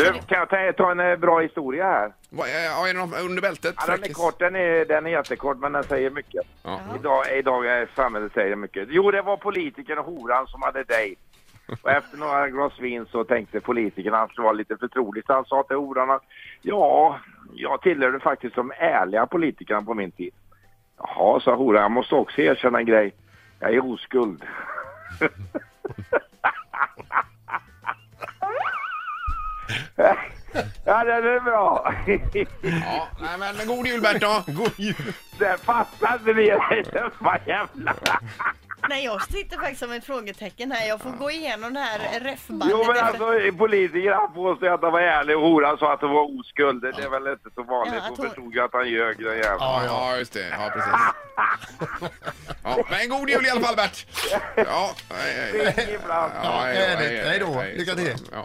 Du, kan jag ta, en eh, bra historia här? Vad är, ja, är det någon under bältet? Ja, den är kort, den är, den är jättekort men den säger mycket. Ja. Idag, idag är samhället säger mycket. Jo, det var politikern och horan som hade dejt. Och efter några glas vin så tänkte politikern att det var lite förtroligt. Han sa till horan att ja, jag tillhörde faktiskt de ärliga politikerna på min tid. Jaha, sa horan, jag måste också erkänna en grej. Jag är oskuld. ja, den är bra. Ja, nej, men god jul Bert då! God jul. Det fattade ni. Det var jävla... Nej, jag sitter faktiskt som ett frågetecken här. Jag får gå igenom det här ref-bandet. Jo men efter- alltså politiker han påstår att han var ärlig och horan sa att han var oskuld. Det är väl inte så vanligt. Ja, att Hon hon- förstod ju att han ljög den jäveln. Ja, ja, just det. Ja, precis. Ja, men god jul i alla fall Bert! Ja, hej, hej. Ring ibland. Ja, hej, härligt. Hej då. Lycka till. Ja.